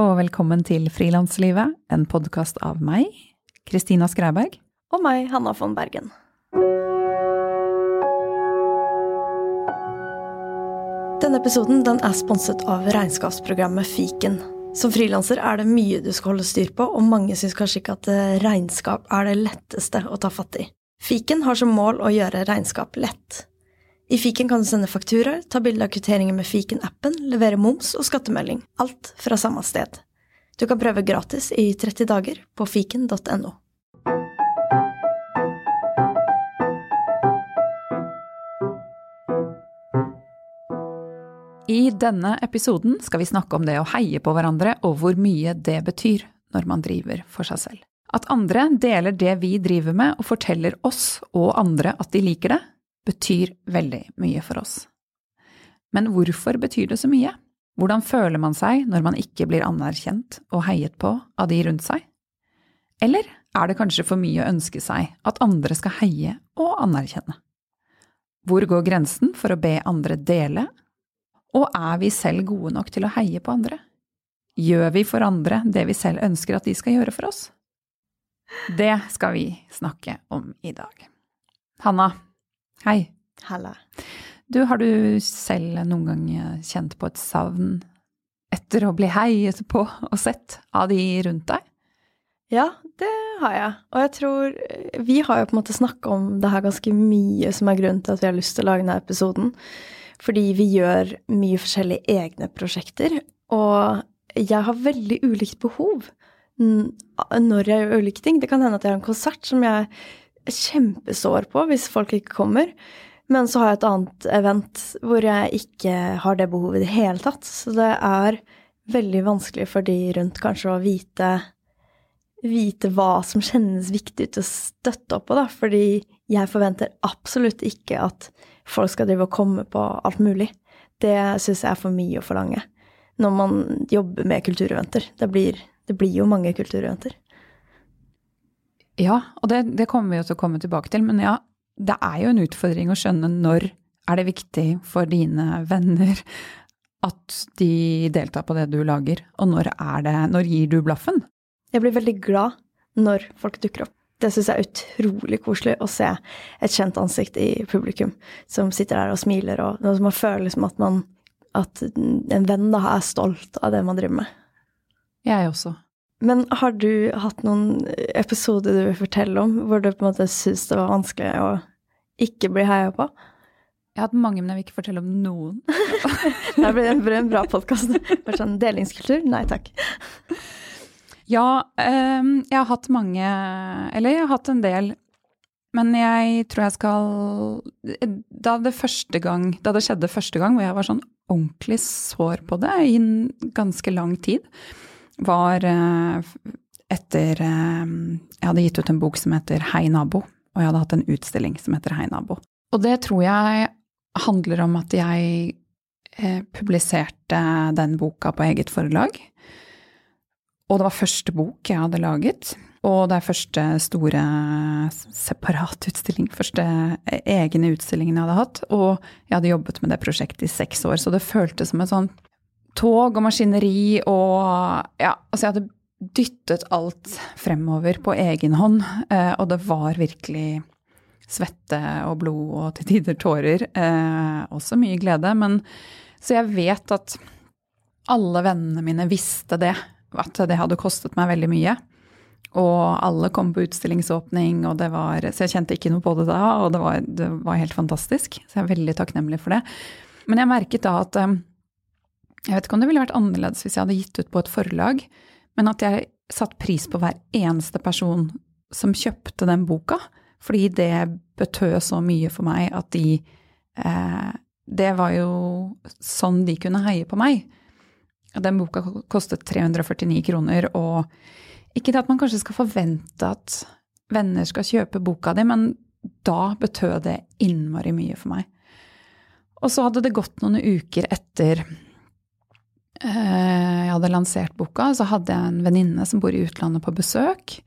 og velkommen til Frilanslivet, en podkast av meg, Kristina Skreiberg. Og meg, Hanna von Bergen. Denne episoden den er sponset av regnskapsprogrammet Fiken. Som frilanser er det mye du skal holde styr på, og mange syns kanskje ikke at eh, regnskap er det letteste å ta fatt i. Fiken har som mål å gjøre regnskap lett. I fiken kan du sende fakturaer, ta bilde av kvitteringer med fiken-appen, levere moms og skattemelding. Alt fra samme sted. Du kan prøve gratis i 30 dager på fiken.no. I denne episoden skal vi snakke om det å heie på hverandre og hvor mye det betyr når man driver for seg selv. At andre deler det vi driver med og forteller oss og andre at de liker det, betyr veldig mye for oss. Men hvorfor betyr det så mye? Hvordan føler man seg når man ikke blir anerkjent og heiet på av de rundt seg? Eller er det kanskje for mye å ønske seg at andre skal heie og anerkjenne? Hvor går grensen for å be andre dele? Og er vi selv gode nok til å heie på andre? Gjør vi for andre det vi selv ønsker at de skal gjøre for oss? Det skal vi snakke om i dag. Hanna, Hei. Halla. Du, har du selv noen gang kjent på et savn etter å bli heiet på og sett av de rundt deg? Ja, det har jeg. Og jeg tror Vi har jo på en måte snakka om det her ganske mye, som er grunnen til at vi har lyst til å lage denne episoden. Fordi vi gjør mye forskjellige egne prosjekter. Og jeg har veldig ulikt behov når jeg gjør ulike ting. Det kan hende at jeg har en konsert som jeg kjempesår på hvis folk ikke kommer. Men så har jeg et annet event hvor jeg ikke har det behovet i det hele tatt. Så det er veldig vanskelig for de rundt kanskje å vite, vite hva som kjennes viktig ut å støtte opp på, da. Fordi jeg forventer absolutt ikke at folk skal drive og komme på alt mulig. Det syns jeg er for mye å forlange når man jobber med kultureventer. Det blir, det blir jo mange kultureventer. Ja, og det, det, kommer vi jo til å komme tilbake til. Men ja, det er jo en utfordring å skjønne når er det viktig for dine venner at de deltar på det du lager, og når er det Når gir du blaffen? Jeg blir veldig glad når folk dukker opp. Det syns jeg er utrolig koselig å se et kjent ansikt i publikum som sitter der og smiler, og man føler liksom at man At en venn da er stolt av det man driver med. Jeg også. Men har du hatt noen episoder du vil fortelle om, hvor du på en måte syns det var vanskelig å ikke bli heia på? Jeg har hatt mange, men jeg vil ikke fortelle om noen. det blir en bra podkast. Sånn delingskultur? Nei takk. Ja, um, jeg har hatt mange Eller jeg har hatt en del. Men jeg tror jeg skal Da det første gang Da det skjedde første gang, hvor jeg var sånn ordentlig sår på det i en ganske lang tid, var eh, etter eh, Jeg hadde gitt ut en bok som heter Hei, nabo, og jeg hadde hatt en utstilling som heter Hei, nabo. Og det tror jeg handler om at jeg eh, publiserte den boka på eget forlag. Og det var første bok jeg hadde laget. Og det er første store separatutstilling, første egne utstillingen jeg hadde hatt. Og jeg hadde jobbet med det prosjektet i seks år, så det føltes som et sånn tog og maskineri og Ja, altså jeg hadde dyttet alt fremover på egen hånd, eh, og det var virkelig svette og blod og til tider tårer. Eh, også mye glede. Men så jeg vet at alle vennene mine visste det, at det hadde kostet meg veldig mye. Og alle kom på utstillingsåpning, og det var, så jeg kjente ikke noe på det da, og det var, det var helt fantastisk. Så jeg er veldig takknemlig for det. Men jeg merket da at eh, jeg vet ikke om det ville vært annerledes hvis jeg hadde gitt ut på et forlag, men at jeg satte pris på hver eneste person som kjøpte den boka, fordi det betød så mye for meg at de eh, Det var jo sånn de kunne heie på meg. Den boka kostet 349 kroner, og ikke det at man kanskje skal forvente at venner skal kjøpe boka di, men da betød det innmari mye for meg. Og så hadde det gått noen uker etter jeg hadde lansert boka, så hadde jeg en venninne som bor i utlandet, på besøk.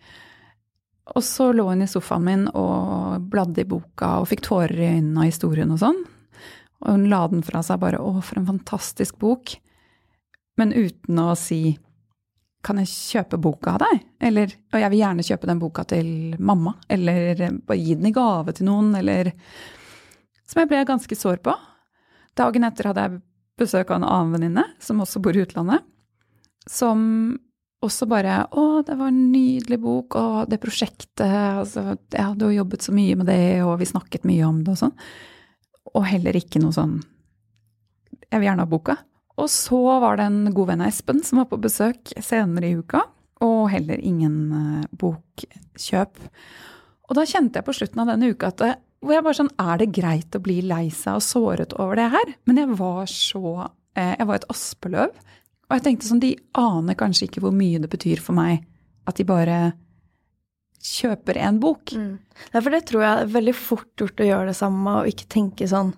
Og så lå hun i sofaen min og bladde i boka og fikk tårer i øynene av historien og sånn. Og hun la den fra seg bare 'Å, for en fantastisk bok'. Men uten å si kan jeg kjøpe boka av deg? Eller, og jeg vil gjerne kjøpe den boka til mamma, eller bare gi den i gave til noen, eller Som jeg ble ganske sår på. Dagen etter hadde jeg besøk av en annen venninne, som også bor i utlandet, som også bare Å, det var en nydelig bok, og det prosjektet altså, Jeg hadde jo jobbet så mye med det, og vi snakket mye om det og sånn. Og heller ikke noe sånn Jeg vil gjerne ha boka. Og så var det en god venn av Espen som var på besøk senere i uka, og heller ingen uh, bokkjøp. Og da kjente jeg på slutten av denne uka at hvor jeg bare sånn Er det greit å bli lei seg og såret over det her? Men jeg var så eh, Jeg var et aspeløv. Og jeg tenkte sånn De aner kanskje ikke hvor mye det betyr for meg at de bare kjøper en bok. Mm. Ja, det tror jeg er veldig fort gjort å gjøre det samme, og ikke tenke sånn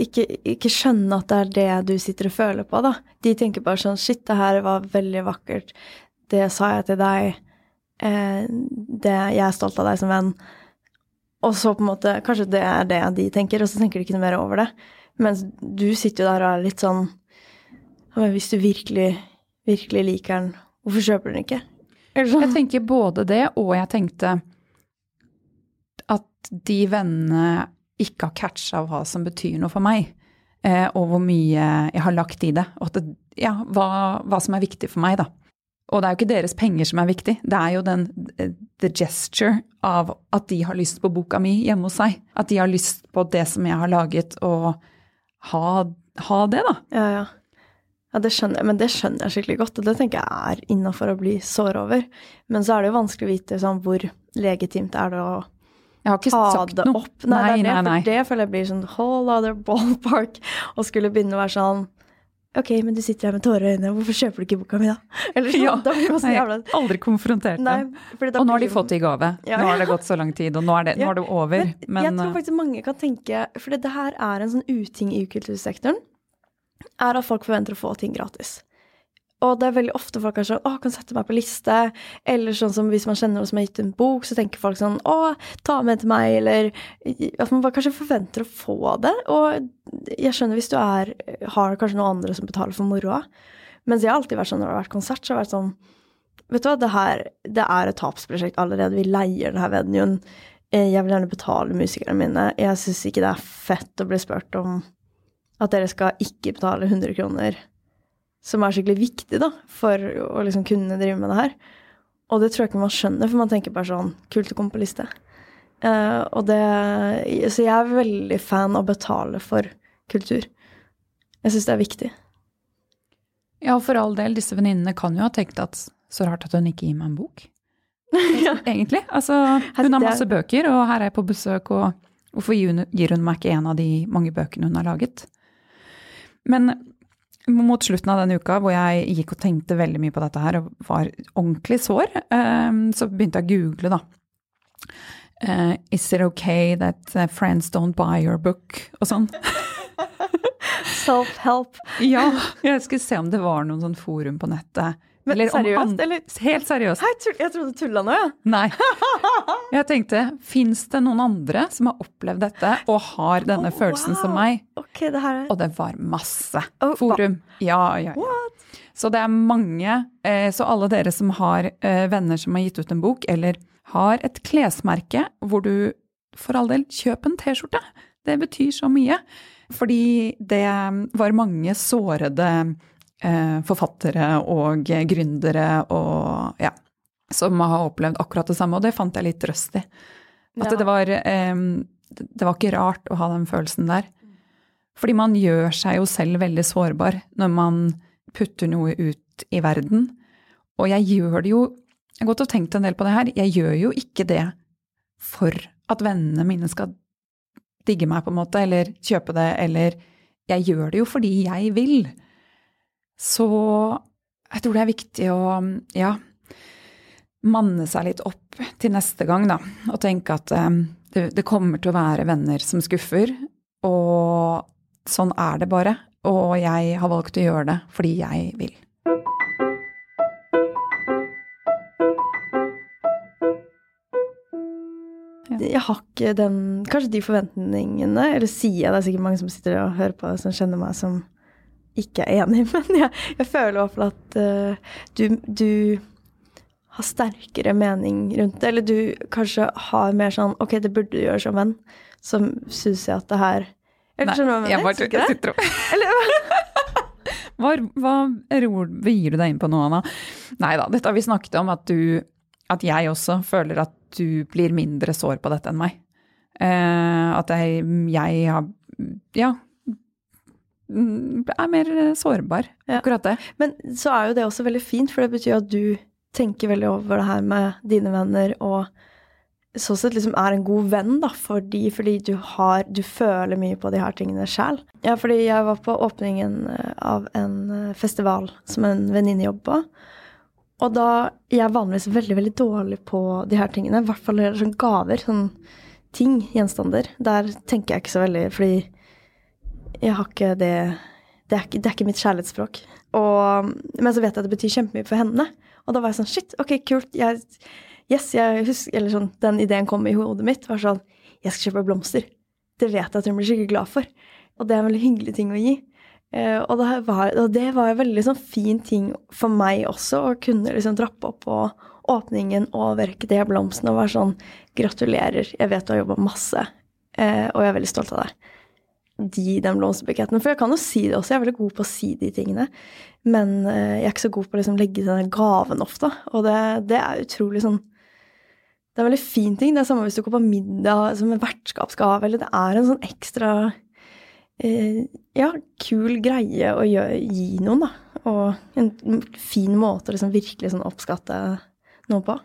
ikke, ikke, skjønne at det er det du sitter og føler på, da. De tenker bare sånn Shit, det her var veldig vakkert. Det sa jeg til deg. Eh, det, jeg er stolt av deg som venn. Og så på en måte Kanskje det er det de tenker, og så tenker de ikke noe mer over det. Mens du sitter jo der og er litt sånn hvis du virkelig, virkelig liker den, hvorfor kjøper du den ikke? Sånn. Jeg tenker både det, og jeg tenkte at de vennene ikke har catcha hva som betyr noe for meg, eh, og hvor mye jeg har lagt i det, og det, ja, hva, hva, som er viktig for meg, da. Og det er jo ikke deres penger som er viktig, det er jo den the gesture av at de har lyst på boka mi hjemme hos seg. At de har lyst på det som jeg har laget, og ha, ha det, da. Ja, ja. Ja, det skjønner men det skjønner jeg skikkelig godt, og det tenker jeg er innafor å bli sår over. Men så er det jo vanskelig å vite sånn, hvor legitimt er det å jeg har ikke sagt det noe. opp. Nei, Nei, det, nei, nei. for det føler jeg blir sånn whole other ballpark, og skulle begynne å være sånn Ok, men du sitter her med tårer i øynene, hvorfor kjøper du ikke boka mi, da? Eller sånn, Ja, da blir man så Nei, jævla aldri konfrontert dem. Og nå har de fått det i gave. Ja. Nå har det gått så lang tid, og nå er det, nå er det over. Men, jeg tror eh, faktisk mange kan tenke, for det her er en sånn uting i kultursektoren, er at folk forventer å få ting gratis. Og det er veldig ofte folk er sånn 'Å, kan sette meg på liste.' Eller sånn som hvis man kjenner noen som har gitt en bok, så tenker folk sånn 'Å, ta med til meg', eller at man bare kanskje forventer å få det. Og jeg skjønner hvis du er har kanskje noen andre som betaler for moroa. Mens jeg har alltid vært sånn når det har vært konsert, så har jeg vært sånn Vet du hva, det her det er et tapsprosjekt allerede. Vi leier denne venuen. Eh, Jeg vil gjerne betale musikerne mine. Jeg syns ikke det er fett å bli spurt om at dere skal ikke betale 100 kroner som er skikkelig viktig da, for å liksom kunne drive med det her. Og det tror jeg ikke man skjønner, for man tenker bare sånn kult å komme på liste. Uh, og det, så jeg er veldig fan av å betale for kultur. Jeg syns det er viktig. Ja, for all del, disse venninnene kan jo ha tenkt at så rart at hun ikke gir meg en bok. Egentlig. Altså, hun har masse bøker, og her er jeg på besøk, og hvorfor gir hun meg ikke en av de mange bøkene hun har laget? Men mot slutten av den uka hvor jeg gikk og tenkte veldig mye på dette her og var ordentlig sår, eh, så begynte jeg å google, da. Eh, Is it okay that uh, friends don't buy your book? Og sånn. Self-help. Ja, jeg skulle se om det var noen sånn forum på nettet. Men Eller seriøst, eller? Helt seriøst. Hei, jeg trodde du tulla nå, ja. Nei. Jeg tenkte, fins det noen andre som har opplevd dette og har denne Oh, følelsen som meg? Ok, det her er Og det var masse Oh, forum. Ja, ja, ja. Så det er mange. eh, Så alle dere som har eh, venner som har gitt ut en bok, eller har et klesmerke hvor du for all del kjøp en T-skjorte. Det betyr så mye. Fordi det var mange sårede eh, forfattere og gründere og ja, som har opplevd akkurat det samme, og det fant jeg litt trøst i. At Ja. det var eh, Det var ikke rart å ha den følelsen der. Fordi man gjør seg jo selv veldig sårbar når man putter noe ut i verden. Og jeg gjør det jo Jeg har gått og tenkt en del på det her. Jeg gjør jo ikke det for at vennene mine skal digge meg, på en måte, eller kjøpe det, eller Jeg gjør det jo fordi jeg vil. Så jeg tror det er viktig å, ja, manne seg litt opp til neste gang, da. Og tenke at eh, det, det kommer til å være venner som skuffer. Og sånn er det bare. Og jeg har valgt å gjøre det fordi jeg vil. Jeg har ikke den Kanskje de forventningene, eller sier jeg, det er sikkert mange som sitter og hører på som kjenner meg, som ikke er enig, men jeg, jeg føler i hvert fall at uh, du, du har sterkere mening rundt det. Eller du kanskje har mer sånn Ok, det burde du gjøre som venn. Så syns jeg at det her Eller skjønner du hva jeg mener? Jeg bare sitter og Hva, hva ror gir du deg inn på nå, Anna? Nei da, dette har vi snakket om, at du At jeg også føler at du blir mindre sår på dette enn meg. Uh, at jeg, jeg har Ja, er mer sårbar. Ja. Akkurat det. Men så er jo det også veldig fint, for det betyr at du tenker veldig over det her med dine venner, og sånn sett liksom er en god venn da, fordi, fordi du har Du føler mye på de her tingene sjæl. Ja, fordi jeg var på åpningen eh, av en eh, festival som en venninne jobber. Og da Jeg er vanligvis veldig, veldig dårlig på de her tingene. I hvert fall sånn gaver. Sånn ting, gjenstander. Der tenker jeg ikke så veldig, fordi jeg har ikke det det er, det er ikke mitt kjærlighetsspråk. Og, men så vet jeg at det betyr kjempemye for henne. Og da var jeg sånn Shit, ok, kult. Jeg, yes, jeg husker, eller sånn, Den ideen kom i hodet mitt. var sånn Jeg skal kjøpe blomster. Det vet jeg at hun blir skikkelig glad for. Og det er en veldig hyggelig ting å gi. Uh, og, det var, og, det var, en veldig sånn fin ting for meg også, å kunne liksom drappe opp på åpningen og verke de blomstene og være sånn Gratulerer, jeg vet du har jobba masse, uh, og jeg er veldig stolt av deg gi den blomsterbuketten. For jeg kan jo si det også, jeg er veldig god på å si de tingene. Men eh, jeg er ikke så god på å liksom legge den gaven ofte. Og det, det, er utrolig sånn Det er en veldig fin ting. Det er samme hvis du går på middag som en vertskapsgave, eller det er en sånn ekstra eh, ja, kul greie å gjøre, gi noen, da. Og en fin måte å liksom virkelig sånn oppskatte noe på.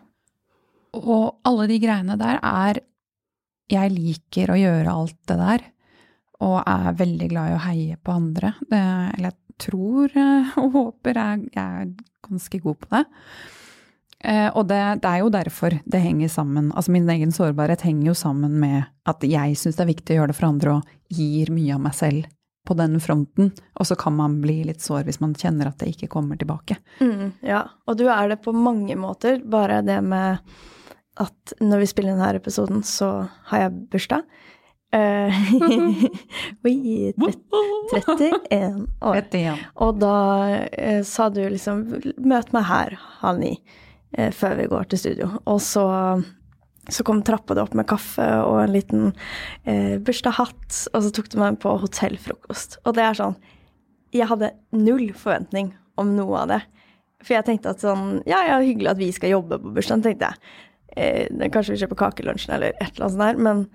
Og alle de greiene der er Jeg liker å gjøre alt det der og er veldig glad i å heie på andre. Det, eller jeg tror eh, og håper jeg, jeg er ganske god på det. Eh, og det, det, er jo derfor det henger sammen. Altså min egen sårbarhet henger jo sammen med at jeg syns det er viktig å gjøre det for andre og gir mye av meg selv på den fronten. Og så kan man bli litt sår hvis man kjenner at det ikke kommer tilbake. Mm, ja, og du er det på mange måter. Bare det med at når vi spiller denne episoden, så har jeg bursdag. Uh, Oi, 31 år. 31. Og da eh, sa du liksom 'møt meg her halv ni' eh, før vi går til studio. Og så, så kom trappa det opp med kaffe og en liten uh, bursdagshatt, og så tok du meg på hotellfrokost. Og det er sånn Jeg hadde null forventning om noe av det. For jeg tenkte at sånn Ja, ja, hyggelig at vi skal jobbe på bursdagen, tenkte jeg. kanskje vi kjøper kakelunsjen eller et eller annet sånt der. Men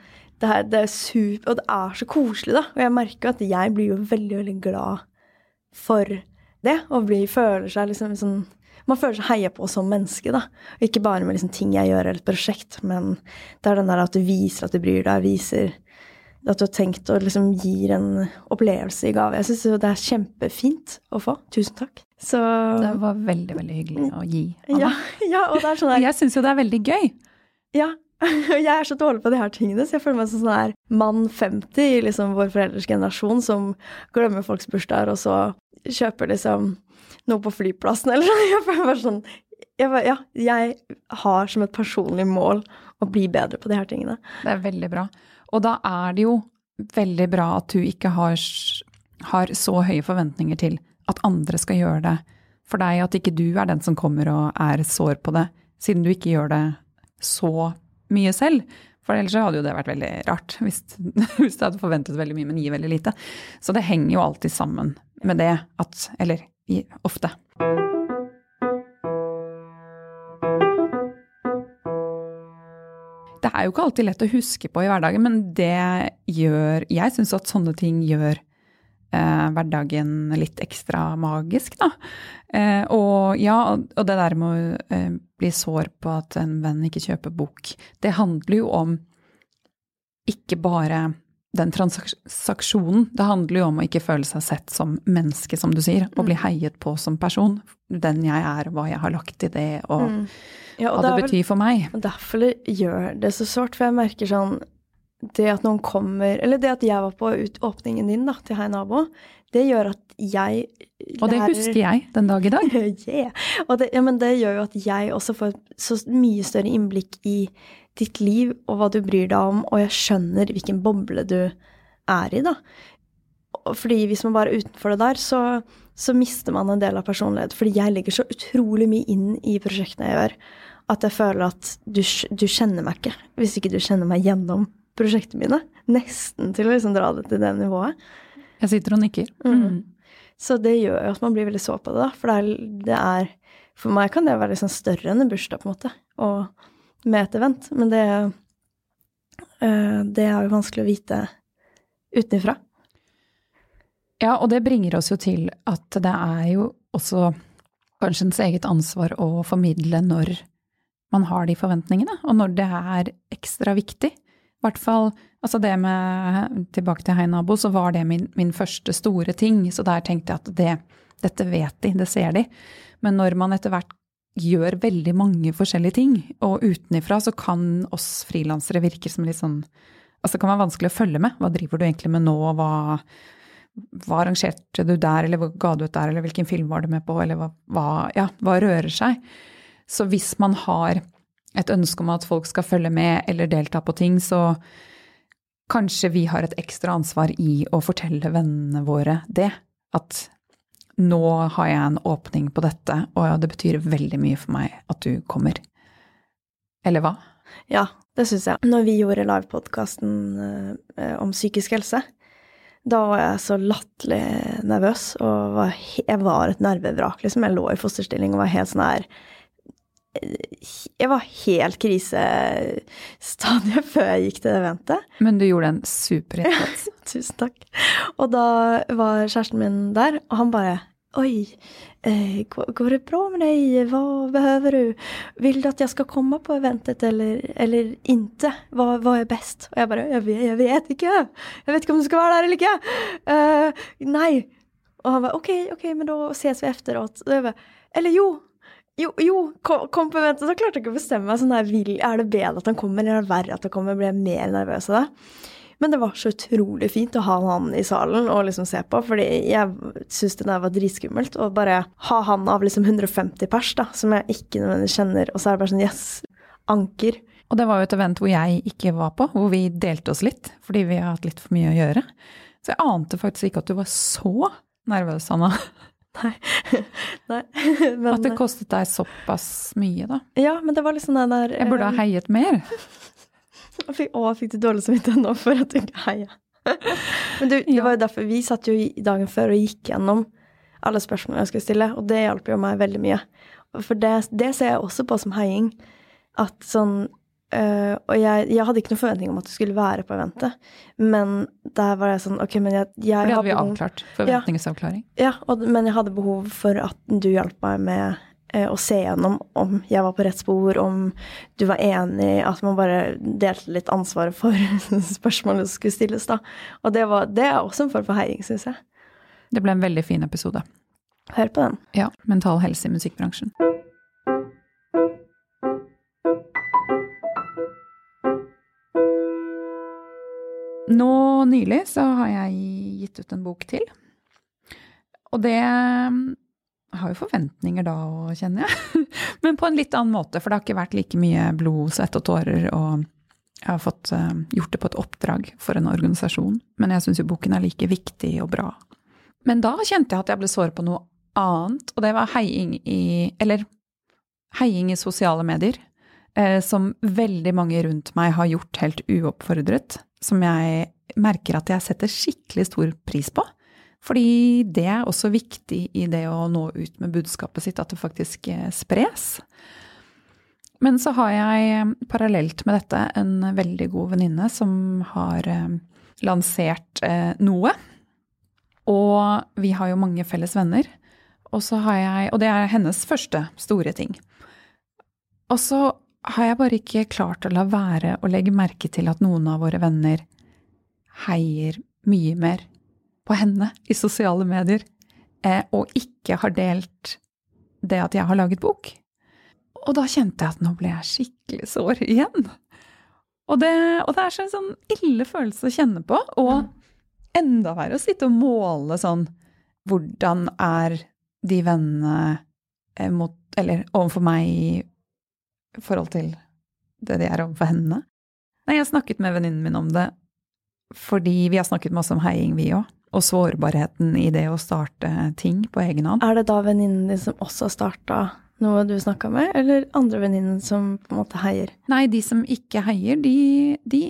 det, her, det er super, og det er så koselig, da. Og jeg merker at jeg blir jo veldig, veldig glad for det. Og blir, føler seg liksom sånn Man føler seg heia på som menneske, da. Og ikke bare med liksom ting jeg gjør eller et prosjekt, men det er den der at du viser at du bryr deg, viser at du har tenkt og liksom gir en opplevelse i gave. Jeg syns det er kjempefint å få. Tusen takk. Så Det var veldig, veldig hyggelig å gi. Anna. Ja, ja, og det er sånn der... Jeg syns jo det er veldig gøy. Ja, jeg er så dårlig på de her tingene, så jeg føler meg som sånn her mann 50 i liksom vår foreldres generasjon som glemmer folks bursdager, og så kjøper liksom noe på flyplassen eller sånn. Jeg føler meg sånn jeg, bare, ja, jeg har som et personlig mål å bli bedre på de her tingene. Det er veldig bra. Og da er det jo veldig bra at du ikke har, har så høye forventninger til at andre skal gjøre det for deg, at ikke du er den som kommer og er sår på det, siden du ikke gjør det så mye selv. For ellers hadde jo det vært veldig rart hvis, hvis du hadde forventet veldig mye, men gir veldig lite. Så det henger jo alltid sammen med det at Eller ofte. Det er jo ikke alltid lett å huske på i hverdagen, men det gjør Jeg syns at sånne ting gjør hverdagen litt ekstra magisk, da. Eh, og ja, og det der med å eh, bli sår på at en venn ikke kjøper bok, det handler jo om ikke bare den transaksjonen. Det handler jo om å ikke føle seg sett som menneske, som du sier, og bli mm. heiet på som person. Den jeg er, hva jeg har lagt i det, og, mm. ja, og hva det, det betyr for meg. Og derfor gjør det så sårt, for jeg merker sånn det at noen kommer Eller det at jeg var på åpningen din da, til Hei nabo, det gjør at jeg lærer Og det husker jeg den dag i dag. yeah. Og det, ja, men det gjør jo at jeg også får så mye større innblikk i ditt liv og hva du bryr deg om, og jeg skjønner hvilken boble du er i, da. fordi hvis man bare er utenfor det der, så, så mister man en del av personlighet. Fordi jeg legger så utrolig mye inn i prosjektene jeg gjør, at jeg føler at du, du kjenner meg ikke hvis ikke du kjenner meg gjennom prosjektene mine. Nesten til å liksom dra det til det nivået. Jeg sitter og nikker. Mm. Så det gjør jo at man blir veldig så på det, da. For det er, det er For meg kan det være liksom større enn en bursdag, på en måte. Og med et event. Men det, uh, det er jo vanskelig å vite utenfra. Ja, og det bringer oss jo til at det er jo også kanskje ens eget ansvar å formidle når man har de forventningene, og når det er ekstra viktig. Hvert fall altså det med Tilbake til Hei nabo, så var det min, min, første store ting. Så der tenkte jeg at det, dette vet de, det ser de. Men når man etter hvert gjør veldig mange forskjellige ting, og utenifra så kan oss frilansere virke som litt sånn Altså det kan være vanskelig å følge med. Hva driver du egentlig med nå? Hva, hva arrangerte du der, eller hva ga du ut der, eller hvilken film var du med på, eller hva, hva, ja, hva rører seg? Så hvis man har et ønske om at folk skal følge med eller delta på ting, så kanskje vi har et ekstra ansvar i å fortelle vennene våre det. At nå har jeg en åpning på dette, og det betyr veldig mye for meg at du kommer. Eller hva? Ja, det syns jeg. Når vi gjorde livepodkasten eh, om psykisk helse, da var jeg så latterlig nervøs, og var, jeg var et nervevrak, liksom. Jeg lå i fosterstilling og var helt sånn her jeg var helt krisestadiet før jeg gikk til det eventet. Men du gjorde en superinnsats. Tusen takk. Og da var kjæresten min der, og han bare Oi, eh, går det bra med deg? Hva behøver du? Vil du at jeg skal komme på eventet eller, eller ikke? Hva, hva, er best? Og jeg bare jeg vet, jeg vet, ikke. Jeg vet ikke om du skal være der eller ikke. Uh, nei. Og han bare OK, OK, men da ses vi etterpå. Eller jo, jo, jo kom, kom, på eventet, så klarte jeg ikke å bestemme meg. Sånn der, vil, er det bedre at han kommer, eller er det verre at han kommer? Ble jeg mer nervøs av det? Men det var så utrolig fint å ha han i salen og liksom se på, fordi jeg syntes det der var dritskummelt. Å bare ha han av liksom 150 pers, da, som jeg ikke nødvendigvis kjenner, og så er det bare sånn yes, anker. Og det var jo et event hvor jeg ikke var på, hvor vi delte oss litt, fordi vi har hatt litt for mye å gjøre. Så jeg ante faktisk ikke at du var så nervøs, Anna. Nei. Nei. Men, At det kostet deg såpass mye, da. Ja, men det var liksom den der Jeg burde ha eh, heiet mer. Å, jeg fikk du dårlig samvittighet nå for at du ikke heia. Men du, det var jo derfor vi satt jo dagen før og gikk gjennom alle spørsmålene jeg skulle stille, og det hjalp jo meg veldig mye. For det, det ser jeg også på som heiing. At sånn Uh, og jeg, jeg, hadde ikke noen forventning om at du skulle være på eventet, men der var jeg sånn Ok, men jeg, jeg For det hadde vi behov, avklart. Forventningsavklaring. Ja, ja og, men jeg hadde behov for at du hjalp meg med uh, å se gjennom om jeg var på rett spor, om du var enig, at man bare delte litt ansvaret for spørsmålet som skulle stilles, da. Og det, var, det er også en form for heiing, syns jeg. Det ble en veldig fin episode. Hør på den. Ja. Mental helse i musikkbransjen. Nå nylig så har jeg gitt ut en bok til. Og det jeg har jo forventninger da òg, kjenner jeg. Men på en litt annen måte, for det har ikke vært like mye blod, svette og tårer. Og jeg har fått um, gjort det på et oppdrag for en organisasjon. Men jeg syns jo boken er like viktig og bra. Men da kjente jeg at jeg ble såret på noe annet, og det var heiing i Eller heiing i sosiale medier. Eh, som veldig mange rundt meg har gjort helt uoppfordret som jeg merker at jeg setter skikkelig stor pris på. Fordi det er også viktig i det å nå ut med budskapet sitt, at det faktisk eh, spres. Men så har jeg eh, parallelt med dette en veldig god venninne som har eh, lansert noe. Og vi har jo mange felles venner. Og, jeg, og det er hennes første store ting. Og så har jeg bare ikke klart å la være å legge merke til at noen av våre venner heier mye mer på henne i sosiale medier, eh, og ikke har delt det at jeg har laget bok. Og da kjente jeg at nå ble jeg skikkelig sår igjen. Og det, og det er en sånn ille følelse å kjenne på. Og enda verre å sitte og måle sånn Hvordan er de vennene eh, mot Eller overfor meg forhold til det de er overfor henne. Nei, jeg snakket med venninnen min om det fordi vi har snakket masse om heiing, vi òg. og sårbarheten i det å starte ting på egen hånd. Er det da venninnen din som også har starta noe du snakka med, eller andre venninnen som på en måte heier? Nei, de som ikke heier, de, de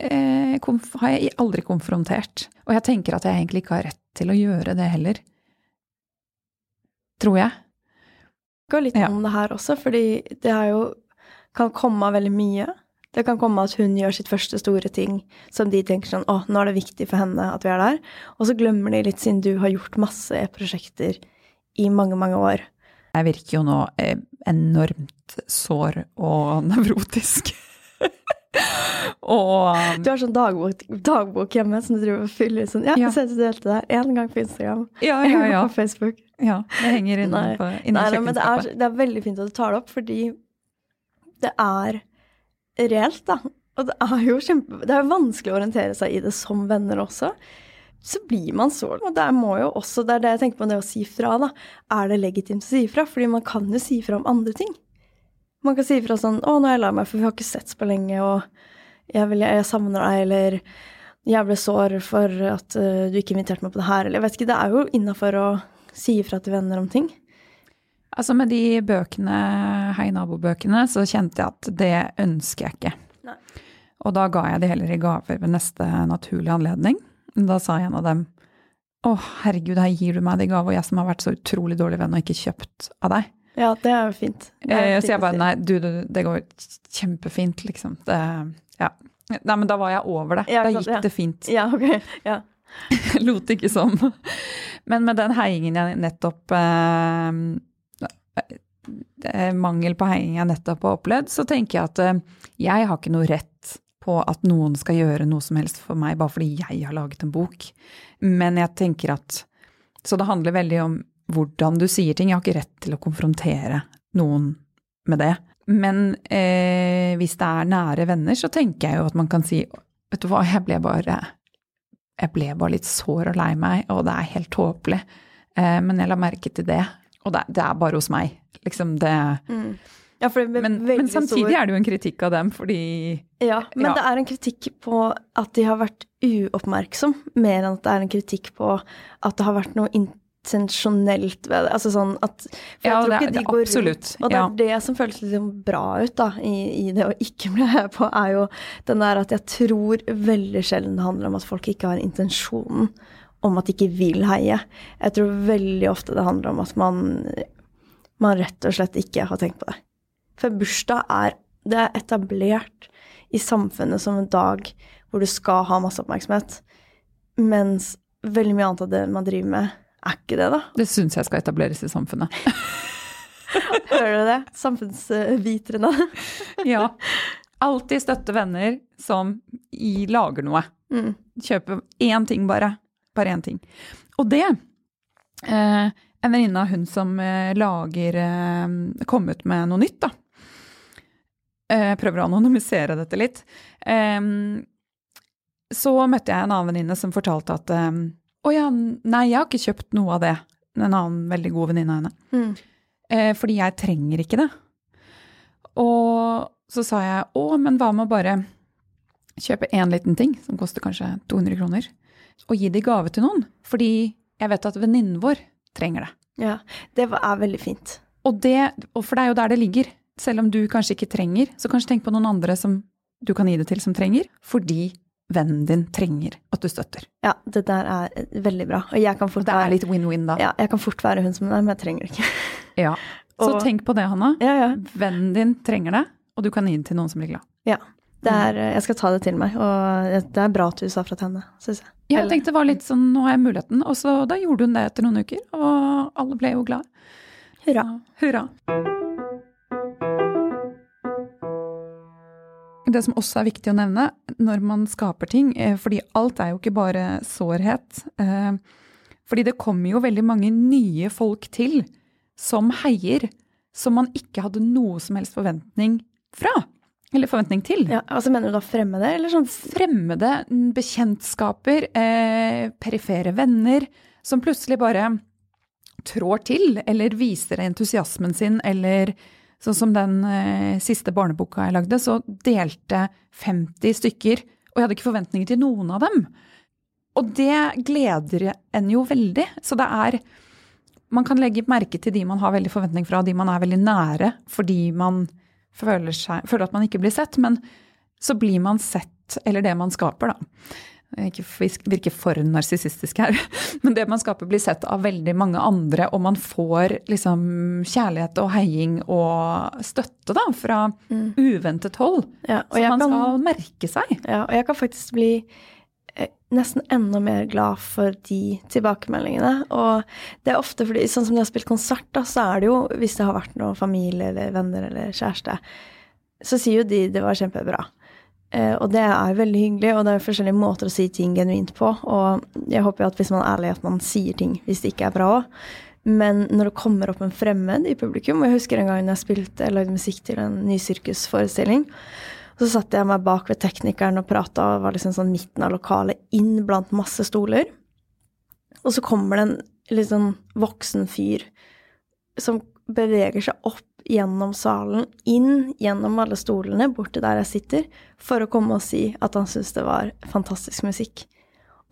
eh, har jeg aldri konfrontert. Og jeg tenker at jeg egentlig ikke har rett til å gjøre det heller. Tror jeg. Gå litt Ja. om det her også, fordi det jo kan komme av veldig mye. Det kan komme at hun gjør sitt første store ting som de tenker sånn Å, nå er det viktig for henne at vi er der. Og så glemmer de litt, siden du har gjort masse prosjekter i mange, mange år. Jeg virker jo nå eh, enormt sår og nevrotisk. og Du har sånn dagbok, dagbok hjemme som du driver og fyller ut sånn Ja, Ja. jeg delte det én gang på Instagram, Ja, ja, ja. på Facebook. ja det henger inne på Nei, nei, men det er, det er veldig fint at du tar det opp, fordi det er reelt, da. Og det er jo kjempe... Det er vanskelig å orientere seg i det som venner også. Så blir man sånn. Og det må jo også, det er det jeg tenker på det å si fra, da. Er det legitimt å si fra? Fordi man kan jo si fra om andre ting. Man kan si fra sånn 'Å, nå er jeg lei meg, for vi har ikke sett på lenge', og 'jeg, vil, jeg savner deg', eller 'jeg ble sår for at uh, du ikke inviterte meg på det her', eller jeg vet ikke. Det er jo innafor å si ifra til venner om ting. Altså med de bøkene, Hei nabo-bøkene, så kjente jeg at det ønsker jeg ikke. Nei. Og da ga jeg de heller i gaver ved neste naturlige anledning. Da sa en av dem å herregud, her gir du meg det i gave, og jeg som har vært så utrolig dårlig venn og ikke kjøpt av deg. Ja, det er jo fint. Er Eh, så jeg bare nei, du, du, det går kjempefint, liksom. Det, ja. Nei, men da var jeg over det. Ja, da gikk ja. det fint. Ja, ok. Ja. Lot ikke som. Men med den heiingen jeg nettopp eh, eh, Mangel på heiing jeg nettopp har opplevd, så tenker jeg at eh, jeg har ikke noe rett på at noen skal gjøre noe som helst for meg bare fordi jeg har laget en bok. Men jeg tenker at Så det handler veldig om hvordan du sier ting. Jeg har ikke rett til å konfrontere noen med det. Men eh, hvis det er nære venner, så tenker jeg jo at man kan si Vet du hva, jeg ble bare jeg ble bare litt sår og lei meg, og det er helt tåpelig. Eh, men jeg la merke til det. Og det, det er bare hos meg. Liksom det Mm. ja men, men samtidig stor- er det jo en kritikk av dem, fordi Ja, men ja. det er en kritikk på at de har vært uoppmerksom, mer enn at det er en kritikk på at det har vært noe intensjonelt ved det. Altså sånn at For jeg Ja, tror ikke de det går absolutt, rundt Og det ja. er det som føles litt sånn bra ut, da, i, i det å ikke bli heia på, er jo den der at jeg tror veldig sjelden det handler om at folk ikke har intensjonen om at de ikke vil heie. Jeg tror veldig ofte det handler om at man, man rett og slett ikke har tenkt på det. For bursdag er, det er etablert i samfunnet som en dag hvor du skal ha masse oppmerksomhet, mens veldig mye annet av det man driver med, er ikke det, da. det syns jeg skal etableres i samfunnet. Hører du det? Samfunnsvitrene. ja. Alltid støtte venner som i, lager noe. Mm. Kjøpe én ting bare. Bare én ting. Og det eh, En venninne av hun som eh, lager eh, Kom ut med noe nytt, da. Eh, prøver å anonymisere dette litt. Eh, så møtte jeg en annen venninne som fortalte at eh, Å ja, nei, jeg har ikke kjøpt noe av det. En annen veldig god venninne av henne. Mm. Eh, fordi jeg trenger ikke det. Og så sa jeg å, men hva med å bare kjøpe én liten ting, som koster kanskje 200 kroner, og gi det i gave til noen? Fordi jeg vet at venninnen vår trenger det. Ja, det er veldig fint. Og, det. og for det er jo der det ligger. Selv om du kanskje ikke trenger, så kanskje tenk på noen andre som du kan gi det til som trenger, fordi vennen din trenger at du støtter. Ja, det der er eh, veldig bra. Og jeg kan fort det er være, litt win-win da. ja, jeg kan fort være hun som er, men jeg trenger det ikke. Ja. Så Og- tenk på det, Hanna. Ja, ja. Vennen din trenger det, og du kan gi det til noen som blir glad. ja. Det er, eh, jeg skal ta det til meg, og det er bra at du sa fra til henne, syns jeg. Ja, jeg tenkte det var litt sånn, nå har jeg muligheten. Og så da gjorde hun det etter noen uker, og alle ble jo glad. Hurra. Hurra. Det som også er viktig å nevne når man skaper ting, eh, fordi alt er jo ikke bare sårhet. eh, Fordi det kommer jo veldig mange nye folk til som heier, som man ikke hadde noe som helst forventning fra. Eller forventning til. Ja, altså Mener du da fremmede, eller sånn fremmede mm, bekjentskaper, eh, perifere venner, som plutselig bare trår til, eller viser entusiasmen sin, eller sånn som den eh, siste barneboka jeg lagde, så delte 50 stykker, og jeg hadde ikke forventninger til noen av dem. og det gleder en jo veldig. Så det er Man kan legge merke til de man har veldig forventning fra, de man er veldig nære, fordi man føler, seg, føler at man ikke blir sett. Men så blir man sett, eller det man skaper, da. Ikke virke for narsissistisk her, men det man skaper, blir sett av veldig mange andre, og man får liksom kjærlighet og heiing og støtte da, fra mm. uventet hold. Ja, så man kan, skal merke seg. Ja, og jeg kan faktisk bli eh, nesten enda mer glad for de tilbakemeldingene. Og det er ofte fordi, sånn som de har spilt konsert, da, så er det jo, hvis det har vært noe familie eller venner eller kjæreste, så sier jo de det var kjempebra. Eh, og det er veldig hyggelig, og det er forskjellige måter å si ting genuint på. Og jeg håper jo at hvis man er ærlig, at man sier ting hvis det ikke er bra òg. Men når det kommer opp en fremmed i publikum, og jeg husker en gang jeg spilte, jeg lagde musikk til en ny sirkusforestilling, så satte jeg meg bak ved teknikeren og prata og var liksom sånn midten av lokalet, inn blant masse stoler. Og så kommer det en litt sånn voksen fyr som beveger seg opp gjennom salen, inn gjennom alle stolene, bort til der jeg sitter, for å komme og si at han syntes det var fantastisk musikk.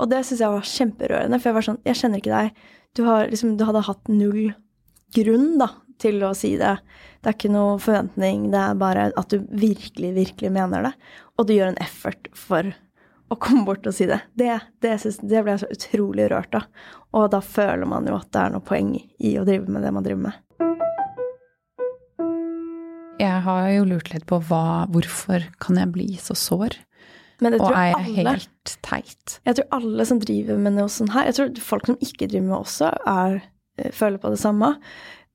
Og det syns jeg var kjemperørende, for jeg var sånn Jeg kjenner ikke deg. Du, har, liksom, du hadde hatt null grunn da, til å si det. Det er ikke noe forventning, det er bare at du virkelig, virkelig mener det. Og du gjør en effort for å komme bort og si det. Det, det, synes, det ble jeg så utrolig rørt av. Og da føler man jo at det er noe poeng i å drive med det man driver med. Jeg har jo lurt litt på hva, hvorfor kan jeg bli så sår? og er jeg alle, helt teit? Jeg tror alle som driver med noe sånt her Jeg tror folk som ikke driver med også, er, eh, føler på det samme.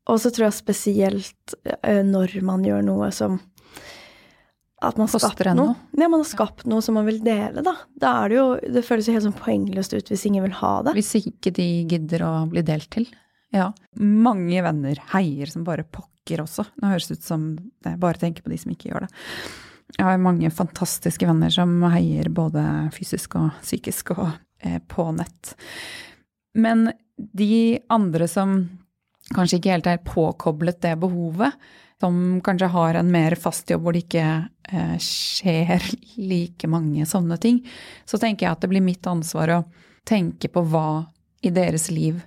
Og så tror jeg spesielt eh, når man gjør noe som at man har skapt noe. Ja, man har skapt noe som man vil dele, da. Da det jo Det føles jo helt sånn poengløst ut hvis ingen vil ha det. Hvis ikke de gidder å bli delt til. Ja. Mange venner heier som bare pokker også. Nå høres det ut som jeg bare tenker på de som ikke gjør det. Jeg har mange fantastiske venner som heier både fysisk og psykisk og eh, på nett. Men de andre som kanskje ikke helt er påkoblet det behovet, som kanskje har en mer fast jobb hvor det ikke eh, skjer like mange sånne ting, så tenker jeg at det blir mitt ansvar å tenke på hva i deres liv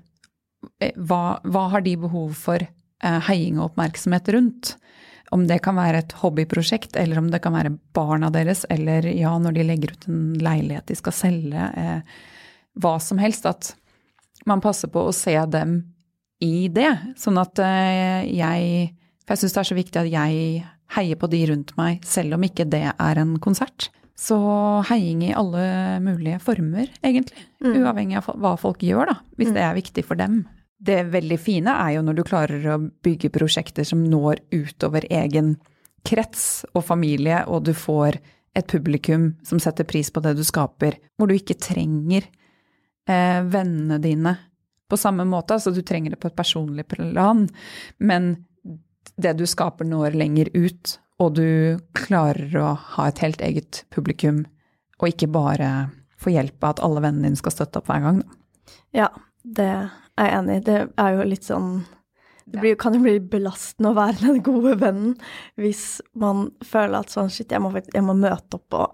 hva, hva har de behov for Eh, heiing og oppmerksomhet rundt. Om det kan være et hobbyprosjekt, eller om det kan være barna deres, eller ja, når de legger ut en leilighet de skal selge, eh, hva som helst. At man passer på å se dem i det. Sånn at eh, jeg For jeg syns det er så viktig at jeg heier på de rundt meg, selv om ikke det er en konsert. Så heiing i alle mulige former, egentlig. Mm. Uavhengig av hva folk gjør, da. Hvis mm. det er viktig for dem det veldig fine er jo når du klarer å bygge prosjekter som når utover egen krets og familie, og du får et publikum som setter pris på det du skaper, hvor du ikke trenger eh, vennene dine på samme måte. Altså du trenger det på et personlig plan, men det du skaper når lenger ut, og du klarer å ha et helt eget publikum, og ikke bare få hjelp av at alle vennene dine skal støtte opp hver gang. Da. Ja, det er jeg enig enig. Det er jo litt sånn Det blir, kan jo bli belastende å være den gode vennen hvis man føler at sånn Shit, jeg må, jeg må møte opp på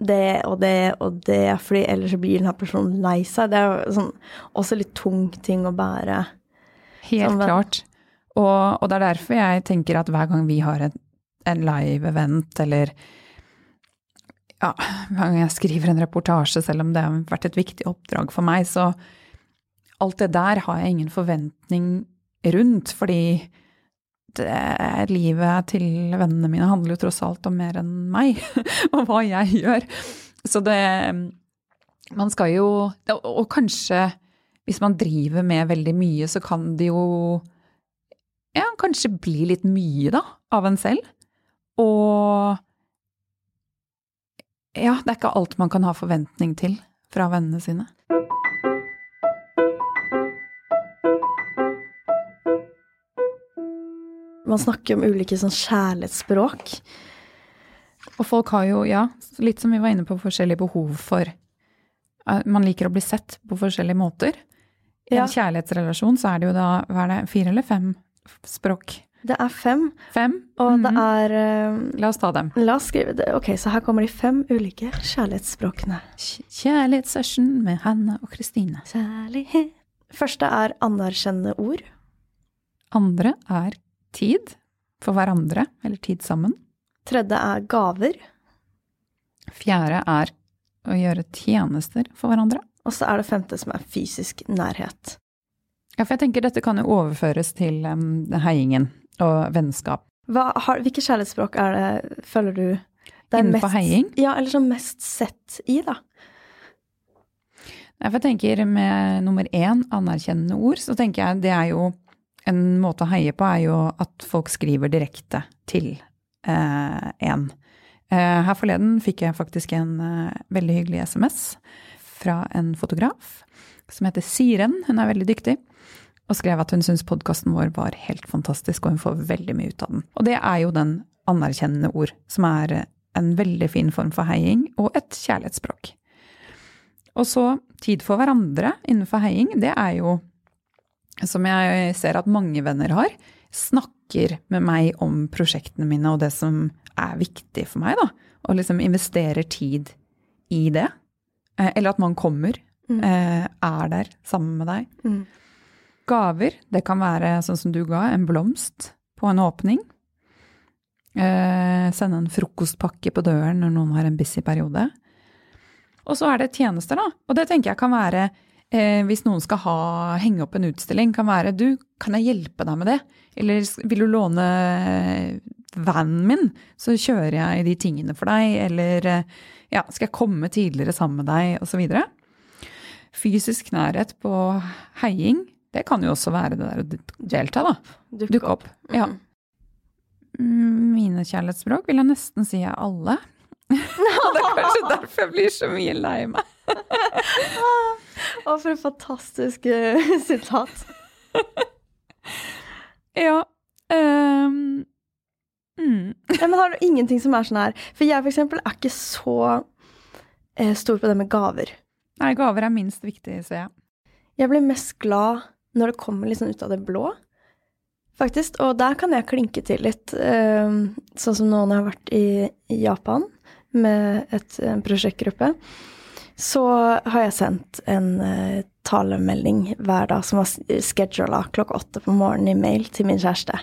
det og det og det, fordi ellers blir blir denne personen lei seg. Det er jo sånn, også litt tung ting å bære. Helt klart. Og, og, det er derfor jeg tenker at hver gang vi har en, en live event eller ja, hver gang jeg skriver en reportasje, selv om det har vært et viktig oppdrag for meg, så alt det der har jeg ingen forventning rundt, fordi det, livet til vennene mine handler jo tross alt om mer enn meg, og hva jeg gjør. Så det Man skal jo Og kanskje, hvis man driver med veldig mye, så kan det jo ja, kanskje bli litt mye, da, av en selv. Og ja, det er ikke alt man kan ha forventning til fra vennene sine. Man snakker om ulike sånn kjærlighetsspråk. Og folk har jo, ja, litt som vi var inne på, forskjellige behov for eh, Man liker å bli sett på forskjellige måter. I ja. en kjærlighetsrelasjon så er det jo da hva er det, fire eller fem språk? Det er fem, Fem. og det Mhm. er eh, La oss ta dem. La oss skrive det. Ok, så her kommer de fem ulike kjærlighetsspråkene. Kjærlighetssession med Hanna og Kristine. Kjærlighet Første er anerkjennende ord. Andre er tid for hverandre, eller tid sammen. Tredje er gaver. Fjerde er å gjøre tjenester for hverandre. Og så er det femte som er fysisk nærhet. Ja, for jeg tenker dette kan jo overføres til um, heiingen og vennskap. Hva, har, hvilke kjærlighetsspråk er det, føler du det er Innenfor mest, heiing? Ja, eller som mest sett i, da. Jeg tenker med nummer én, anerkjennende ord, så tenker jeg det er jo En måte å heie på er jo at folk skriver direkte til eh, en. Eh, her forleden fikk jeg faktisk en eh, veldig hyggelig SMS fra en fotograf som heter Siren. Hun er veldig dyktig. Og skrev at hun syntes podkasten vår var helt fantastisk, og hun får veldig mye ut av den. Og det er jo den anerkjennende ord, som er en veldig fin form for heiing, og et kjærlighetsspråk. Og så tid for hverandre innenfor heiing, det er jo, som jeg ser at mange venner har, snakker med meg om prosjektene mine og det som er viktig for meg, da. Og liksom investerer tid i det. Eh, Eller at man kommer, Mm. eh, er der sammen med deg. Mm. Gaver, det kan være sånn som du ga, en blomst på en åpning. Eh, sende en frokostpakke på døren når noen har en busy periode. Og så er det tjenester, da. Og det tenker jeg kan være eh, hvis noen skal ha, henge opp en utstilling, kan være du, kan jeg hjelpe deg med det? Eller vil du låne vanen min, så kjører jeg de tingene for deg? Eller eh, ja, skal jeg komme tidligere sammen med deg, osv. Fysisk nærhet på heiing, det kan jo også være det der å delta, da. Dukke opp. Ja. Mm. Mine kjærlighetsspråk vil jeg nesten si er alle. det er kanskje derfor jeg blir så mye lei meg. Å, for et fantastisk eh, sitat. Ja. Um, mm. Ja, men har du ingenting som er sånn her For jeg for eksempel er ikke så eh, stor på det med gaver. Nei, gaver er minst viktig, ser jeg. Jeg blir mest glad når det kommer litt sånn ut av det blå, faktisk. Og der kan jeg klinke til litt. eh, Sånn som nå når jeg har vært i i Japan med et, prosjektgruppe, så har jeg sendt en eh, talemelding hver dag som var schedula klokka åtte på morgenen i mail til min kjæreste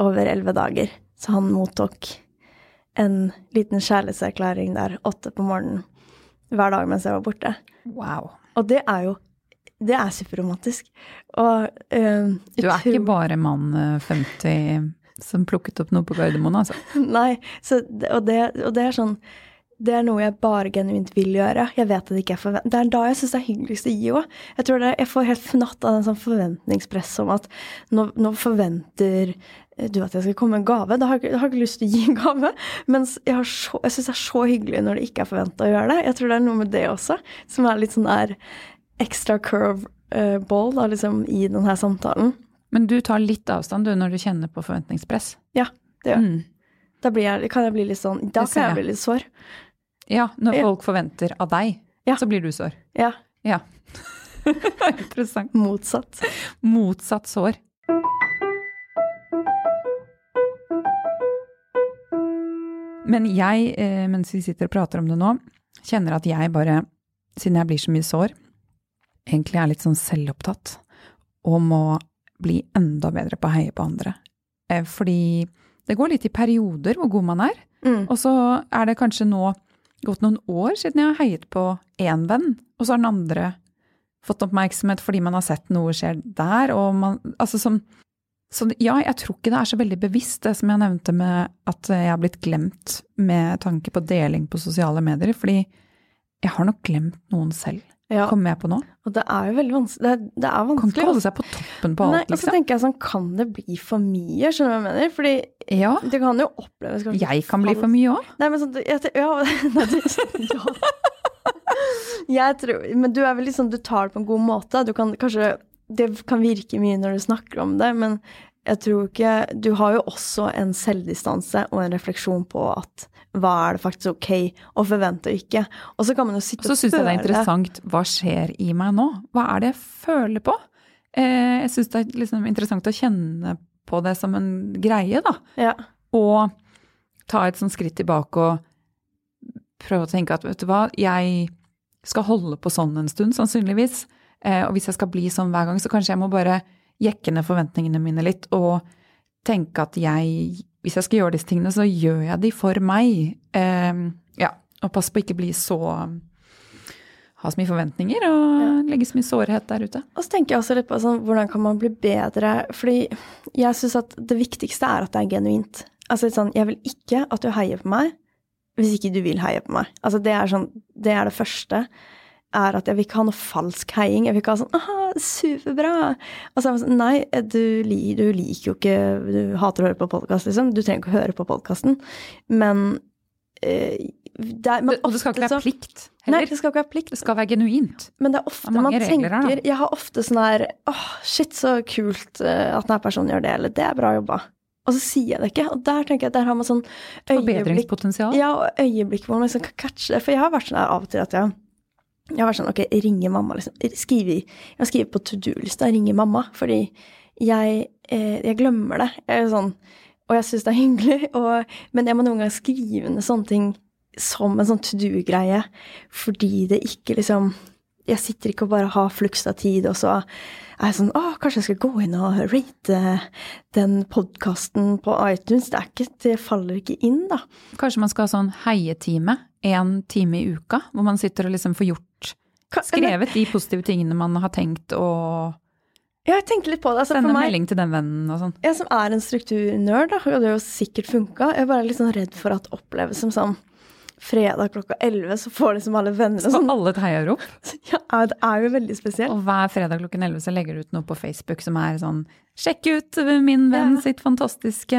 over elleve dager. Så han mottok en liten kjærlighetserklæring der åtte på morgenen hver dag mens jeg var borte. Wow. Og det er jo Det er superromantisk. Og eh, Du er ikke bare mann eh, 50 som plukket opp noe på Gardermoen, altså. Nei, så, og, det, og det er sånn Det er noe jeg bare genuint vil gjøre. Jeg vet at det ikke er forvent... Det er da jeg syns det er hyggeligst å gi òg. Jeg tror det, jeg får helt fnatt av en sånn forventningspress om at nå, nå forventer du at jeg skal komme med en gave. Da har jeg, har ikke lyst til å gi en gave. Mens jeg, har så- jeg syns det er så hyggelig når det ikke er forventa å gjøre det. Jeg tror det er noe med det også, som er litt sånn der extra curve eh, da, liksom, i denne samtalen. Men du tar litt avstand du når du kjenner på forventningspress. Ja, det gjør. Mm. Da blir jeg, kan jeg bli litt sånn Da kan jeg bli litt sår. Ja, når Ja. folk forventer av deg, Ja. så blir du sår. Ja. Ja. Interessant. Motsatt. Motsatt sår. Men jeg, eh, mens vi sitter og prater om det nå, kjenner at jeg bare, siden jeg blir så mye sår, egentlig er litt sånn selvopptatt og må bli enda bedre på å heie på andre. Eh, Fordi det går litt i perioder hvor god man er, Mm. og så er det kanskje nå gått noen år siden jeg har heiet på én venn, og så har den andre fått oppmerksomhet fordi man har sett noe skjer der, og man Altså som Så ja, jeg tror ikke det er så veldig bevisst, det som jeg nevnte med at jeg har blitt glemt med tanke på deling på sosiale medier, fordi jeg har nok glemt noen selv, Ja, kommer jeg på nå. og det er jo veldig vanskelig. Det er, det er Kan ikke holde seg på toppen på Nei, alt, og så liksom. tenker jeg sånn, kan det bli for mye? Skjønner du hva jeg mener? Fordi Ja, det kan jo oppleves kanskje jeg kan bli for mye òg. Nei, men sånn, jeg, ja, ja. Jeg tror, men du er vel liksom, du tar det på en god måte. Du kan kanskje, det kan virke mye når du snakker om det, men jeg tror ikke, du har jo også en selvdistanse og en refleksjon på at hva er det faktisk ok å forvente og ikke. Og så kan man jo sitte og, Så syns jeg det er interessant hva skjer i meg nå? Hva er det jeg føler på? Eh, jeg syns det er liksom interessant å kjenne på det som en greie, da. Ja. Og ta et sånt skritt tilbake og prøve å tenke at vet du hva, jeg skal holde på sånn en stund, sannsynligvis. Eh, og hvis jeg skal bli sånn hver gang, så kanskje jeg må bare jekke ned forventningene mine litt og tenke at jeg Hvis jeg skal gjøre disse tingene, så gjør jeg de for meg. Eh, ja. Og pass på ikke bli så ha så mye forventninger og Ja. legge så mye sårhet der ute. Og så tenker jeg også litt på sånn, hvordan kan man bli bedre? Fordi jeg syns at det viktigste er at det er genuint. Altså litt sånn, jeg vil ikke at du heier på meg hvis ikke du vil heie på meg. Altså det er sånn, det er det første. Er at jeg vil ikke ha noe falsk heiing. Jeg vil ikke ha sånn 'aha, superbra'. Og så er jeg sånn Nei, du, du liker jo ikke Du hater å høre på podkast, liksom. Du trenger ikke å høre på podkasten. Men eh, det men Og det skal ikke være plikt plikt Nei, det skal ikke være plikt. Det skal være genuint. Men det er ofte Det er man regler her, tenker Jeg har ofte sånn her åh, shit, så kult eh, at denne personen gjør det, eller det er bra jobba. Og så sier jeg det ikke. Og der tenker jeg, der har man sånn øyeblikk Forbedringspotensial. Ja, og øyeblikk hvor man liksom kan catche det. For jeg har vært sånn her av og til at jeg jeg har vært sånn, ok, ringe mamma, liksom. Skrive, jeg skriver på to do-lista, ringe mamma, fordi jeg, eh, jeg glemmer det. Jeg sånn, og jeg syns det er hyggelig, og, men jeg må noen ganger skrive ned sånne ting som en sånn to do-greie, fordi det ikke liksom Jeg sitter ikke og bare har flust av tid, og så er jeg sånn Å, kanskje jeg skal gå inn og rate den podkasten på iTunes. Det, er ikke, det faller ikke inn, da. Kanskje man skal ha sånn heietime én time i uka, hvor man sitter og liksom får gjort Skrevet de positive tingene man har tenkt, og Ja, jeg tenkte litt på det. Altså, sende meg, melding til den vennen og sånn. Jeg som er en strukturnerd, da, hadde jo sikkert funka. Jeg er bare litt sånn redd for at det oppleves som sånn fredag klokka 11, så får liksom alle venner Så sånn. alle heier opp? Ja, det er jo veldig spesielt. Og hver fredag klokken 11 så legger du ut noe på Facebook som er sånn Sjekk ut min venn Ja. sitt fantastiske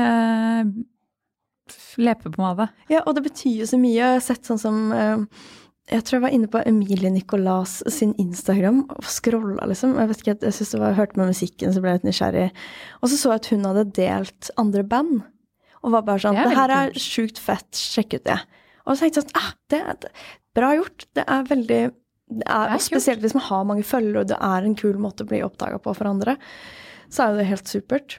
leppepomade. Ja, og det betyr jo så mye. Jeg har sett sånn som eh, Jeg tror jeg var inne på Emilie Nicolas sin Instagram og scrolla, liksom. Jeg vet ikke, jeg synes det var, jeg hørte med musikken, så ble jeg litt nysgjerrig. Og så så jeg at hun hadde delt andre band. Og var bare sånn Det er Det her er sjukt fett, sjekk ut det. Og så tenkte jeg sånn ah, det er bra gjort. Det er veldig det er, er og Spesielt hvis man har mange følgere, og det er en kul måte å bli oppdaga på for andre, så er jo det helt supert.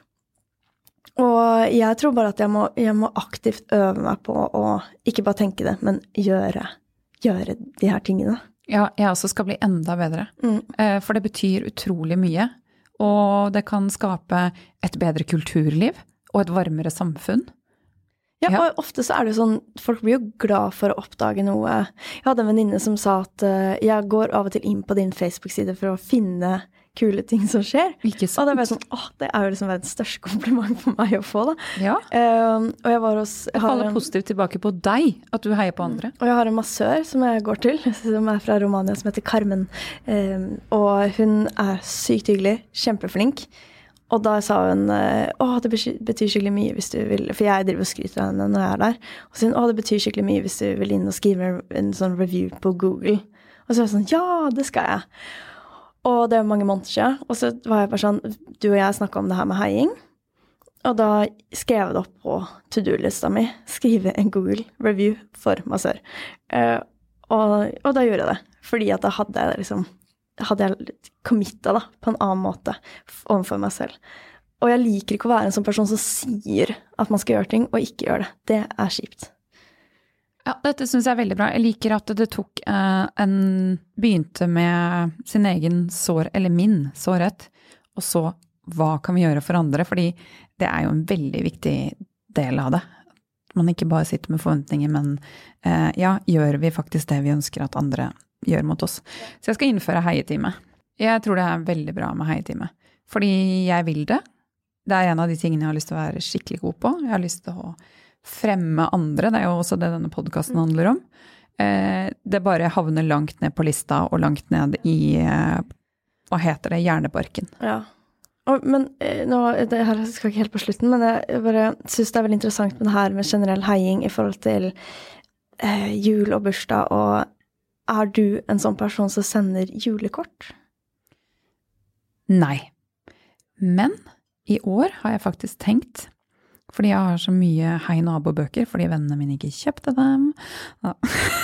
Og jeg tror bare at jeg må, jeg må aktivt øve meg på å ikke bare tenke det, men gjøre, gjøre de her tingene. Ja, jeg også skal bli enda bedre. Mm. Eh, For det betyr utrolig mye. Og det kan skape et bedre kulturliv og et varmere samfunn. Ja, Ja. og ofte så er det jo sånn Folk blir jo glad for å oppdage noe. Jeg hadde en venninne som sa at eh, jeg går av og til inn på din Facebook-side for å finne kule ting som skjer. Ikke Og sant? da det, jeg sånn åh, det er jo liksom verdens største kompliment for meg å få, da. Ja. Uh, og jeg var hos jeg faller en- positivt tilbake på deg, at du heier på andre. Og jeg har en massør som jeg går til, som er fra Romania, som heter Carmen. Uh, og hun er sykt hyggelig, kjempeflink. Og da sa hun eh, å, det betyr betyr skikkelig mye hvis du vil For jeg driver og skryter av henne når jeg er der. Og så sier hun å, det betyr skikkelig mye hvis du vil inn og skrive en sånn review på Google. Og så var jeg sånn ja, det skal jeg. Og det er mange måneder siden. Og så var jeg bare sånn Du og jeg snakka om det her med heiing. Og da skrev jeg det opp på to do-lista mi. Skrive en Google review for massør. Uh, og, og da gjorde jeg det. Fordi at da hadde jeg liksom hadde jeg committa da, på en annen måte overfor meg selv. Og jeg liker ikke å være en sånn person som sier at man skal gjøre ting, og ikke gjør det. Det er kjipt. Ja, dette syns jeg er veldig bra. Jeg liker at det tok eh, en Begynte med sin egen sår, eller min sårhet, og så hva kan vi gjøre for andre? Fordi det er jo en veldig viktig del av det. Man ikke bare sitter med forventninger, men eh, ja, gjør vi faktisk det vi ønsker at andre gjør mot oss? Så jeg skal innføre heietime. Jeg tror det er veldig bra med heietime. Fordi jeg vil det. Det er en av de tingene jeg har lyst til å være skikkelig god på. Jeg har lyst til å fremme andre, det er jo også det denne podkasten handler om. Eh, det bare havner langt ned på lista og langt ned i eh, hva heter det, hjernebarken. Ja. Og, men eh, nå, det her skal ikke helt på slutten, men jeg jeg bare syns det er veldig interessant med det her med generell heiing i forhold til eh, jul og bursdag, og er du en sånn person som sender julekort? Nei. Men i år har jeg faktisk tenkt, fordi jeg har så mye Hei nabo-bøker fordi vennene mine ikke kjøpte dem. Ja.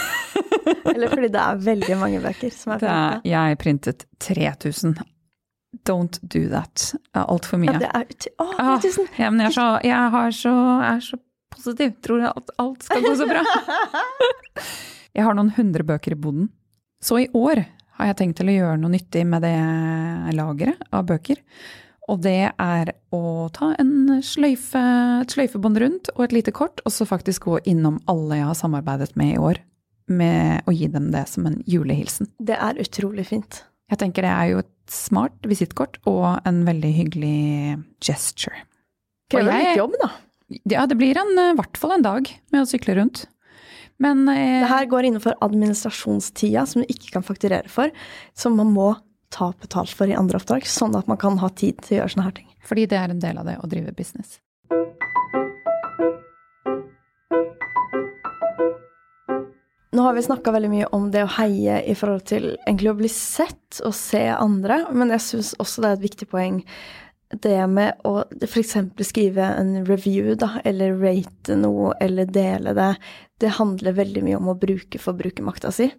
Eller fordi det er veldig mange bøker som er Det er, printa? jeg printet 3000 don't do that. Altfor mye. Ja, det er ut... Å, Ah, ja, men jeg, er så, jeg har så, er så positiv. Tror jeg at alt skal gå så bra. Jeg har noen hundre bøker i boden. Så i år har jeg tenkt til å gjøre noe nyttig med det lageret av bøker. Og det er å ta en sløyfe, et sløyfebånd rundt og et lite kort, og så faktisk gå innom alle jeg har samarbeidet med i år, med å gi dem det som en julehilsen. Det er utrolig fint. Jeg tenker det er jo et smart visittkort og en veldig hyggelig gesture. Krever litt jobb, da. Ja, det blir i hvert fall en dag med å sykle rundt. Men eh, Det her går innenfor administrasjonstida, som du ikke kan fakturere for, som man må ta betalt for i andre oppdrag, sånn at man kan ha tid til å gjøre sånne her ting. fordi det er en del av det å drive business. Nå har vi snakka veldig mye om det å heie i forhold til egentlig å bli sett og se andre, men jeg syns også det er et viktig poeng det med å f.eks. skrive en review, da, eller rate noe, eller dele det. Det handler veldig mye om å bruke forbrukermakta si.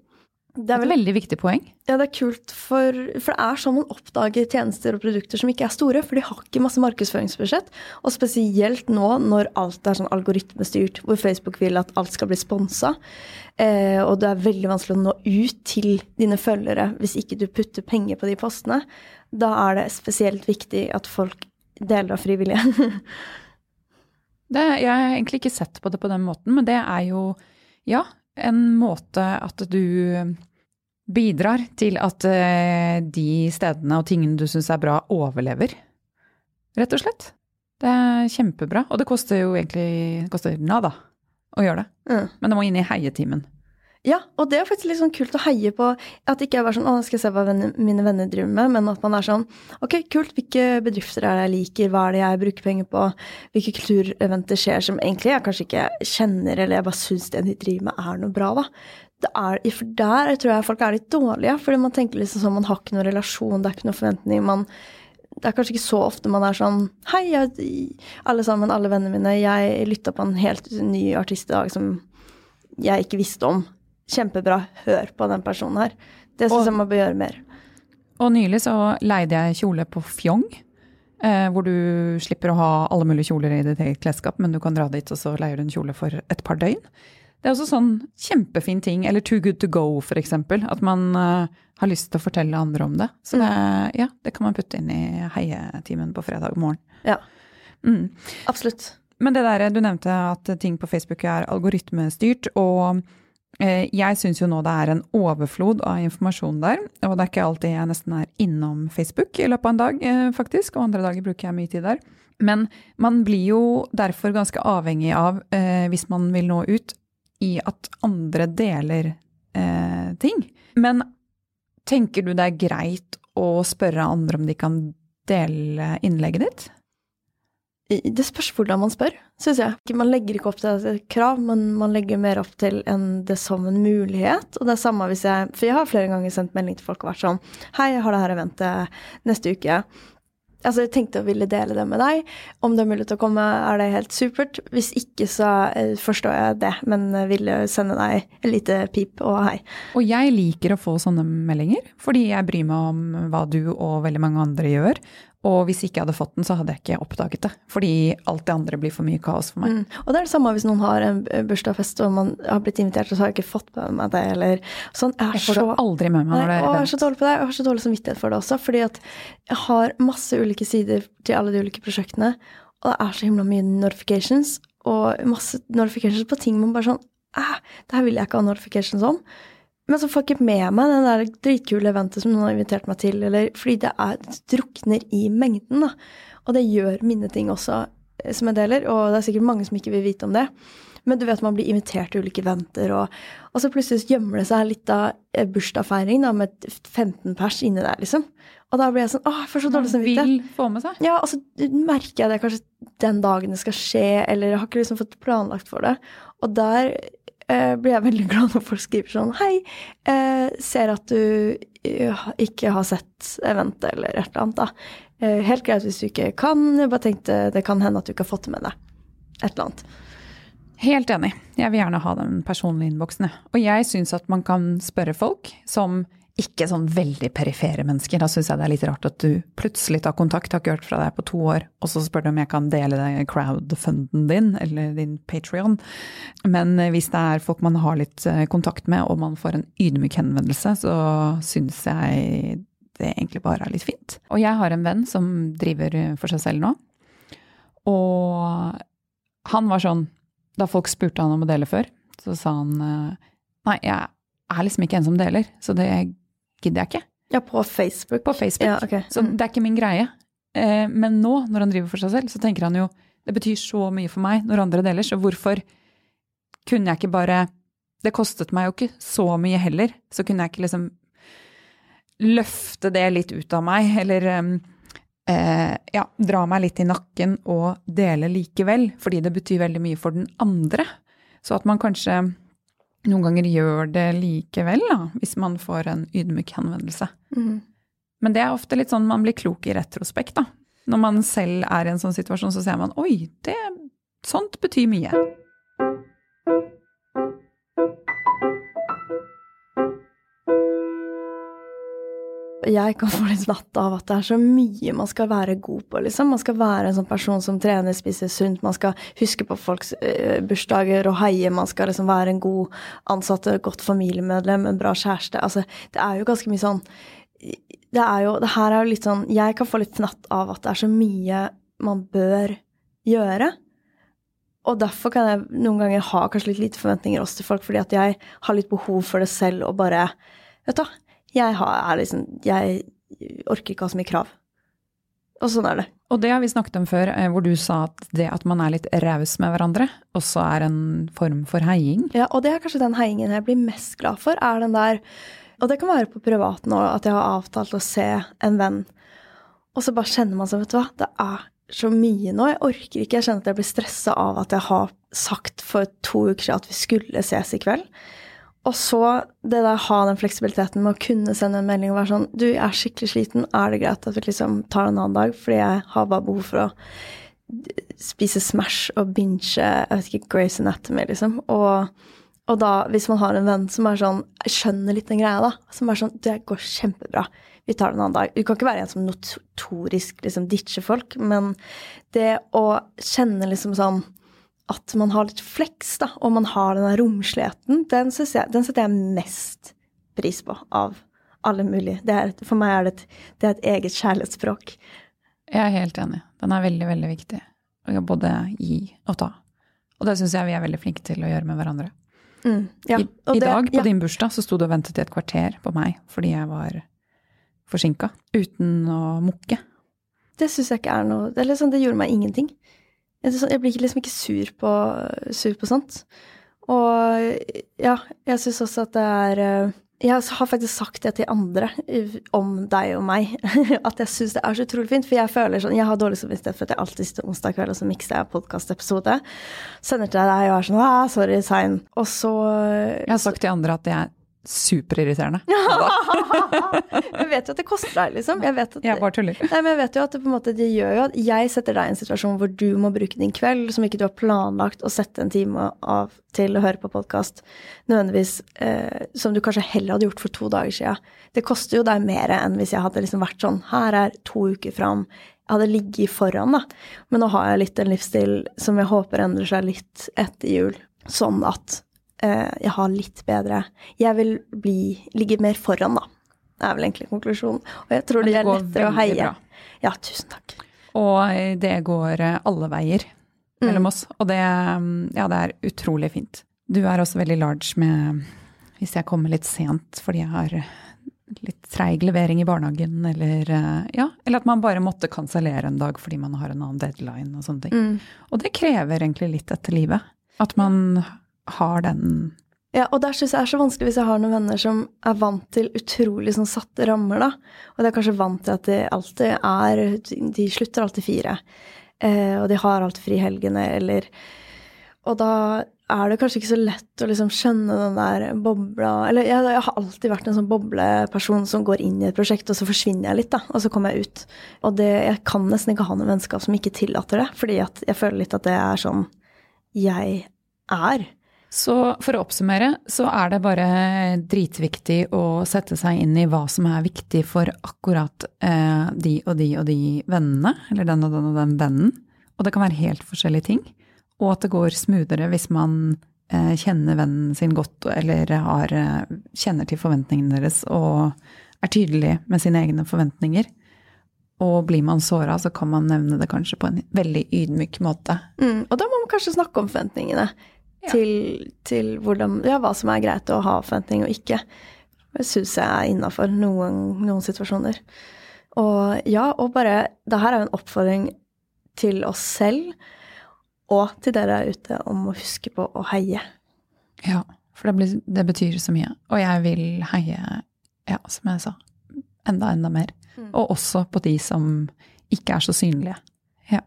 Det er vel et veldig viktig poeng. Ja, det er kult, for, for det er sånn man oppdager tjenester og produkter som ikke er store, for de har ikke masse markedsføringsbudsjett. Og spesielt nå når alt er sånn algoritmestyrt, hvor Facebook vil at alt skal bli sponsa. Eh, og det er veldig vanskelig å nå ut til dine følgere hvis ikke du putter penger på de postene. Da er det spesielt viktig at folk deler av frivillige. Det, jeg har egentlig ikke sett på det på den måten, men det er jo, ja, en måte at du bidrar til at eh, de stedene og tingene du syns er bra, overlever. Rett og slett. Det er kjempebra. Og det koster jo egentlig det koster nada å gjøre det. Mm. Men det må inn i heietimen. Ja, og det er faktisk litt sånn kult å heie på. At ikke er bare sånn 'Å, skal jeg se hva venner, mine venner driver med', men at man er sånn 'Ok, kult, hvilke bedrifter er det jeg liker, hva er det jeg bruker penger på', hvilke kultureventer skjer som egentlig jeg kanskje ikke kjenner, eller jeg bare syns det de driver med er noe bra, da. Er, for der tror jeg folk er litt dårlige, fordi man tenker liksom sånn man har ikke noen relasjon, det er ikke noen forventning. man det er kanskje ikke så ofte man er sånn Hei, jeg, alle sammen, alle vennene mine, jeg lytta på en helt ny artist i dag som jeg ikke visste om. Kjempebra, hør på den personen her. Det syns jeg man bør gjøre mer. Og nylig så leide jeg kjole på Fjong. Eh, hvor du slipper å ha alle mulige kjoler i ditt eget klesskap, men du kan dra dit og så leier du en kjole for et par døgn. Det er også sånn kjempefin ting. Eller Too Good To Go, eksempel. At man eh, har lyst til å fortelle andre om det. Så det, ja, det kan man putte inn i heietimen på fredag morgen. Ja, Mm. absolutt. Men det der, du nevnte at ting på Facebook er algoritmestyrt, og jeg syns jo nå det er en overflod av informasjon der. Og det er ikke alltid jeg nesten er innom Facebook i løpet av en dag, eh, faktisk, og andre dager bruker jeg mye tid der. Men man blir jo derfor ganske avhengig av, eh, hvis man vil nå ut, i at andre deler eh, ting. Men tenker du det er greit å spørre andre om de kan dele innlegget ditt? Det spørs hvordan man spør, syns jeg. Man legger ikke opp til et krav, men man legger mer opp til en, det som en mulighet. Og det er samme hvis jeg For jeg har flere ganger sendt melding til folk og vært sånn Hei, jeg har det her eventet neste uke. Altså, jeg tenkte å ville dele det med deg. Om det er mulig til å komme, er det helt supert. Hvis ikke, så eh, forstår jeg det, men jeg ville sende deg et lite pip og hei. Og jeg liker å få sånne meldinger, fordi jeg bryr meg om hva du og veldig mange andre gjør. Og hvis ikke jeg hadde fått den, så hadde jeg ikke oppdaget det. Fordi alt det andre blir for mye kaos for meg. Mm. Og det er det samme hvis noen har en bursdagsfest og man har blitt invitert, og så har jeg ikke fått med meg det, eller sånn. Jeg Jeg får så det aldri med meg når det er event. jeg er så dårlig på det. Jeg har så dårlig samvittighet for det også. Fordi at jeg har masse ulike sider til alle de ulike prosjektene. Og det er så himla mye notifications, og masse notifications på ting man bare sånn Æh, det her vil jeg ikke ha notifications om. Men så får jeg ikke med meg den der dritkule eventet som noen har invitert meg til, eller fordi det er det drukner i mengden, da. Og det gjør mine ting også, eh, som jeg deler, og det er sikkert mange som ikke vil vite om det. Men du vet man blir invitert til ulike eventer, og, og så plutselig gjemmer det seg litt av eh, bursdagsfeiring da, med 15 pers inni der, liksom. Og da blir jeg sånn Å, jeg får så dårlig samvittighet. Ja, og så merker jeg det kanskje den dagen det skal skje, eller jeg har ikke liksom fått planlagt for det. Og der eh, blir jeg veldig glad når folk skriver sånn Hei, eh, ser at du eh, ikke har sett eventet, eller et eller annet, da. Eh, helt greit hvis du ikke kan, jeg bare tenkte det kan hende at du ikke har fått det med deg. Et eller annet. Helt enig. Jeg vil gjerne ha den personlige innboksen. Og jeg syns at man kan spørre folk som ikke sånn veldig perifere mennesker. Da syns jeg det er litt rart at du plutselig tar kontakt, har ikke hørt fra deg på to år, og så spør du om jeg kan dele crowdfunden din, eller din Patrion. Men hvis det er folk man har litt eh, kontakt med, og man får en ydmyk henvendelse, så syns jeg det egentlig bare er litt fint. Og jeg har en venn som driver for seg selv nå, og han var sånn Da folk spurte han om å dele før, så sa han eh, nei, jeg er liksom ikke en som deler, så det gidder jeg ikke. Ja, på Facebook. På Facebook. Ja, okay. Så mm. det er ikke min greie. Eh, men nå, når han driver for seg selv, så tenker han jo det betyr så mye for meg når andre deler, så hvorfor kunne jeg ikke bare Det kostet meg jo ikke så mye heller, så kunne jeg ikke liksom løfte det litt ut av meg, eller eh, ja, dra meg litt i nakken og dele likevel, fordi det betyr veldig mye for den andre. Så at man kanskje noen ganger gjør det likevel, da, hvis man får en ydmyk henvendelse. Mm. Men det er ofte litt sånn man blir klok i retrospekt, da. Når man selv er i en sånn situasjon, så ser man oi, det, sånt betyr mye. Jeg kan få litt latt av at det er så mye man skal være god på, liksom. Man skal være en sånn person som trener, spiser sunt, man skal huske på folks uh, bursdager og heie, man skal liksom være en god ansatt, godt familiemedlem, en bra kjæreste. Altså, det er jo ganske mye sånn Det er jo Det her er jo litt sånn Jeg kan få litt fnatt av at det er så mye man bør gjøre. Og derfor kan jeg noen ganger ha kanskje litt lite forventninger også til folk, fordi at jeg har litt behov for det selv og bare Vet du jeg har liksom Jeg orker ikke ha så mye krav. Og sånn er det. Og det har vi snakket om før, eh, hvor du sa at det at man er litt raus med hverandre, også er en form for heiing. Ja, og det er kanskje den heiingen jeg blir mest glad for, er den der Og det kan være på privaten òg, at jeg har avtalt å se en venn, og så bare kjenner man seg, vet du hva, det er så mye nå. Jeg orker ikke. Jeg kjenner at jeg blir stressa av at jeg har sagt for to uker siden at vi skulle ses i kveld. Og så det der ha den fleksibiliteten med å kunne sende en melding og være sånn Du, jeg er skikkelig sliten. Er det greit at vi liksom tar en annen dag? Fordi jeg har bare behov for å spise Smash og binge jeg vet ikke, Grace Anatomy, liksom. Og, og da, hvis man har en venn som er sånn skjønner litt den greia, da. Som er sånn Det går kjempebra. Vi tar det en annen dag. Du kan ikke være en som notorisk liksom ditcher folk, men det å kjenne liksom sånn at man har litt fleks, da, og man har denne romsligheten, den, jeg, den, setter jeg mest pris på av alle mulige. Er, for meg er det, et, det er et eget kjærlighetsspråk. Jeg er helt enig. Den er veldig, veldig viktig. Både gi og ta. Og det syns jeg vi er veldig flinke til å gjøre med hverandre. Mm, ja. I, i det, dag, på ja. din bursdag, så sto du og ventet i et kvarter på meg fordi jeg var forsinka. Uten å mukke. Det syns jeg ikke er noe det, liksom, det gjorde meg ingenting. Jeg blir liksom ikke sur på, sur på sånt. Og ja, jeg syns også at det er eh, Jeg har faktisk sagt det til andre om deg og meg, at jeg syns det er så utrolig fint. For jeg føler sånn Jeg har dårlig samvittighet for at jeg alltid sitter onsdag kveld og så mikser jeg podkastepisode. Sender til deg og er sånn ah, sorry, sein. Og så Jeg har sagt til andre at er superirriterende. jeg vet jo at det koster deg, liksom. Jeg vet at, jeg bare tuller. Nei, men jeg vet jo at det måte det gjør jo at jeg setter deg i en situasjon hvor du må bruke din kveld, som ikke du har planlagt å sette en time av til å høre på podkast, nødvendigvis eh, som du kanskje heller hadde gjort for to dager sia. Det koster jo deg mer enn hvis jeg hadde liksom vært sånn Her er to uker fram. Jeg hadde ligget foran, da. Men nå har jeg litt en livsstil som jeg håper endrer seg litt etter jul. Sånn at jeg har litt bedre Jeg vil bli, ligge mer foran, da. Det er vel egentlig konklusjonen. Og jeg tror det, det er lettere å heie. Bra. Ja, tusen takk. Og det går eh, alle veier mellom mm. oss. Og det, mm, ja, det er utrolig fint. Du er også veldig large med hvis jeg kommer litt sent fordi jeg har litt treig levering i barnehagen, eller eh, ja, eller at man bare måtte kansellere en dag fordi man har en annen deadline og sånne ting. Mm. Og det krever egentlig litt etter livet. At man har den ja, og der syns jeg er så vanskelig hvis jeg har noen venner som er vant til utrolig sånn satte rammer, da. Og de er kanskje vant til at de alltid er De slutter alltid fire. Eh, og de har alltid fri helgene, eller Og da er det kanskje ikke så lett å liksom skjønne den der bobla Eller jeg, jeg, har alltid vært en sånn bobleperson som går inn i et prosjekt, og så forsvinner jeg litt, da. Og så kommer jeg ut. Og det, jeg kan nesten ikke ha noe vennskap som ikke tillater det, fordi at jeg føler litt at det er sånn jeg er. Så for å oppsummere, så er det bare dritviktig å sette seg inn i hva som er viktig for akkurat eh, de og de og de vennene, eller den og den og den vennen. Og det kan være helt forskjellige ting. Og at det går smoothere hvis man eh, kjenner vennen sin godt eller har, eh, kjenner til forventningene deres og er tydelig med sine egne forventninger. Og blir man såra, så kan man nevne det kanskje på en veldig ydmyk måte. Mm, og da må man kanskje snakke om forventningene. Ja. Til, til hvordan, ja, hva som er greit å ha forventning og ikke. Det syns jeg er innafor noen, noen, situasjoner. Og ja, og bare Det her er jo en oppfordring til oss selv og til dere der ute om å huske på å heie. Ja, for det, blir, det betyr så mye. Og jeg vil heie, ja, som jeg sa, enda, enda mer. Mm. Og også på de som ikke er så synlige. Ja.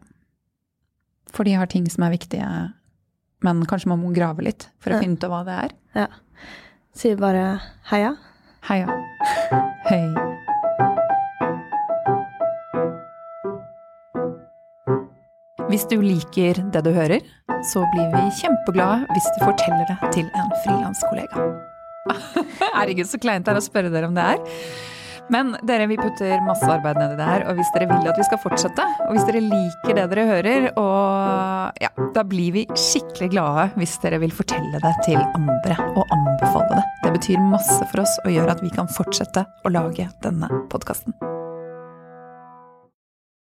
For de har ting som er viktige men kanskje man må grave litt for å finne ut av hva det er. Ja. Sier bare heia. Heia. Hei. Hvis du liker det du hører, så blir vi kjempeglade hvis du forteller det til en frilanskollega. Herregud, så kleint det er å spørre dere om det er. Men dere, vi putter masse arbeid ned i det her, og hvis dere vil at vi skal fortsette, og hvis dere liker det dere hører, og ja, da blir vi skikkelig glade hvis dere vil fortelle det til andre og anbefale det. Det betyr masse for oss og gjør at vi kan fortsette å lage denne podkasten.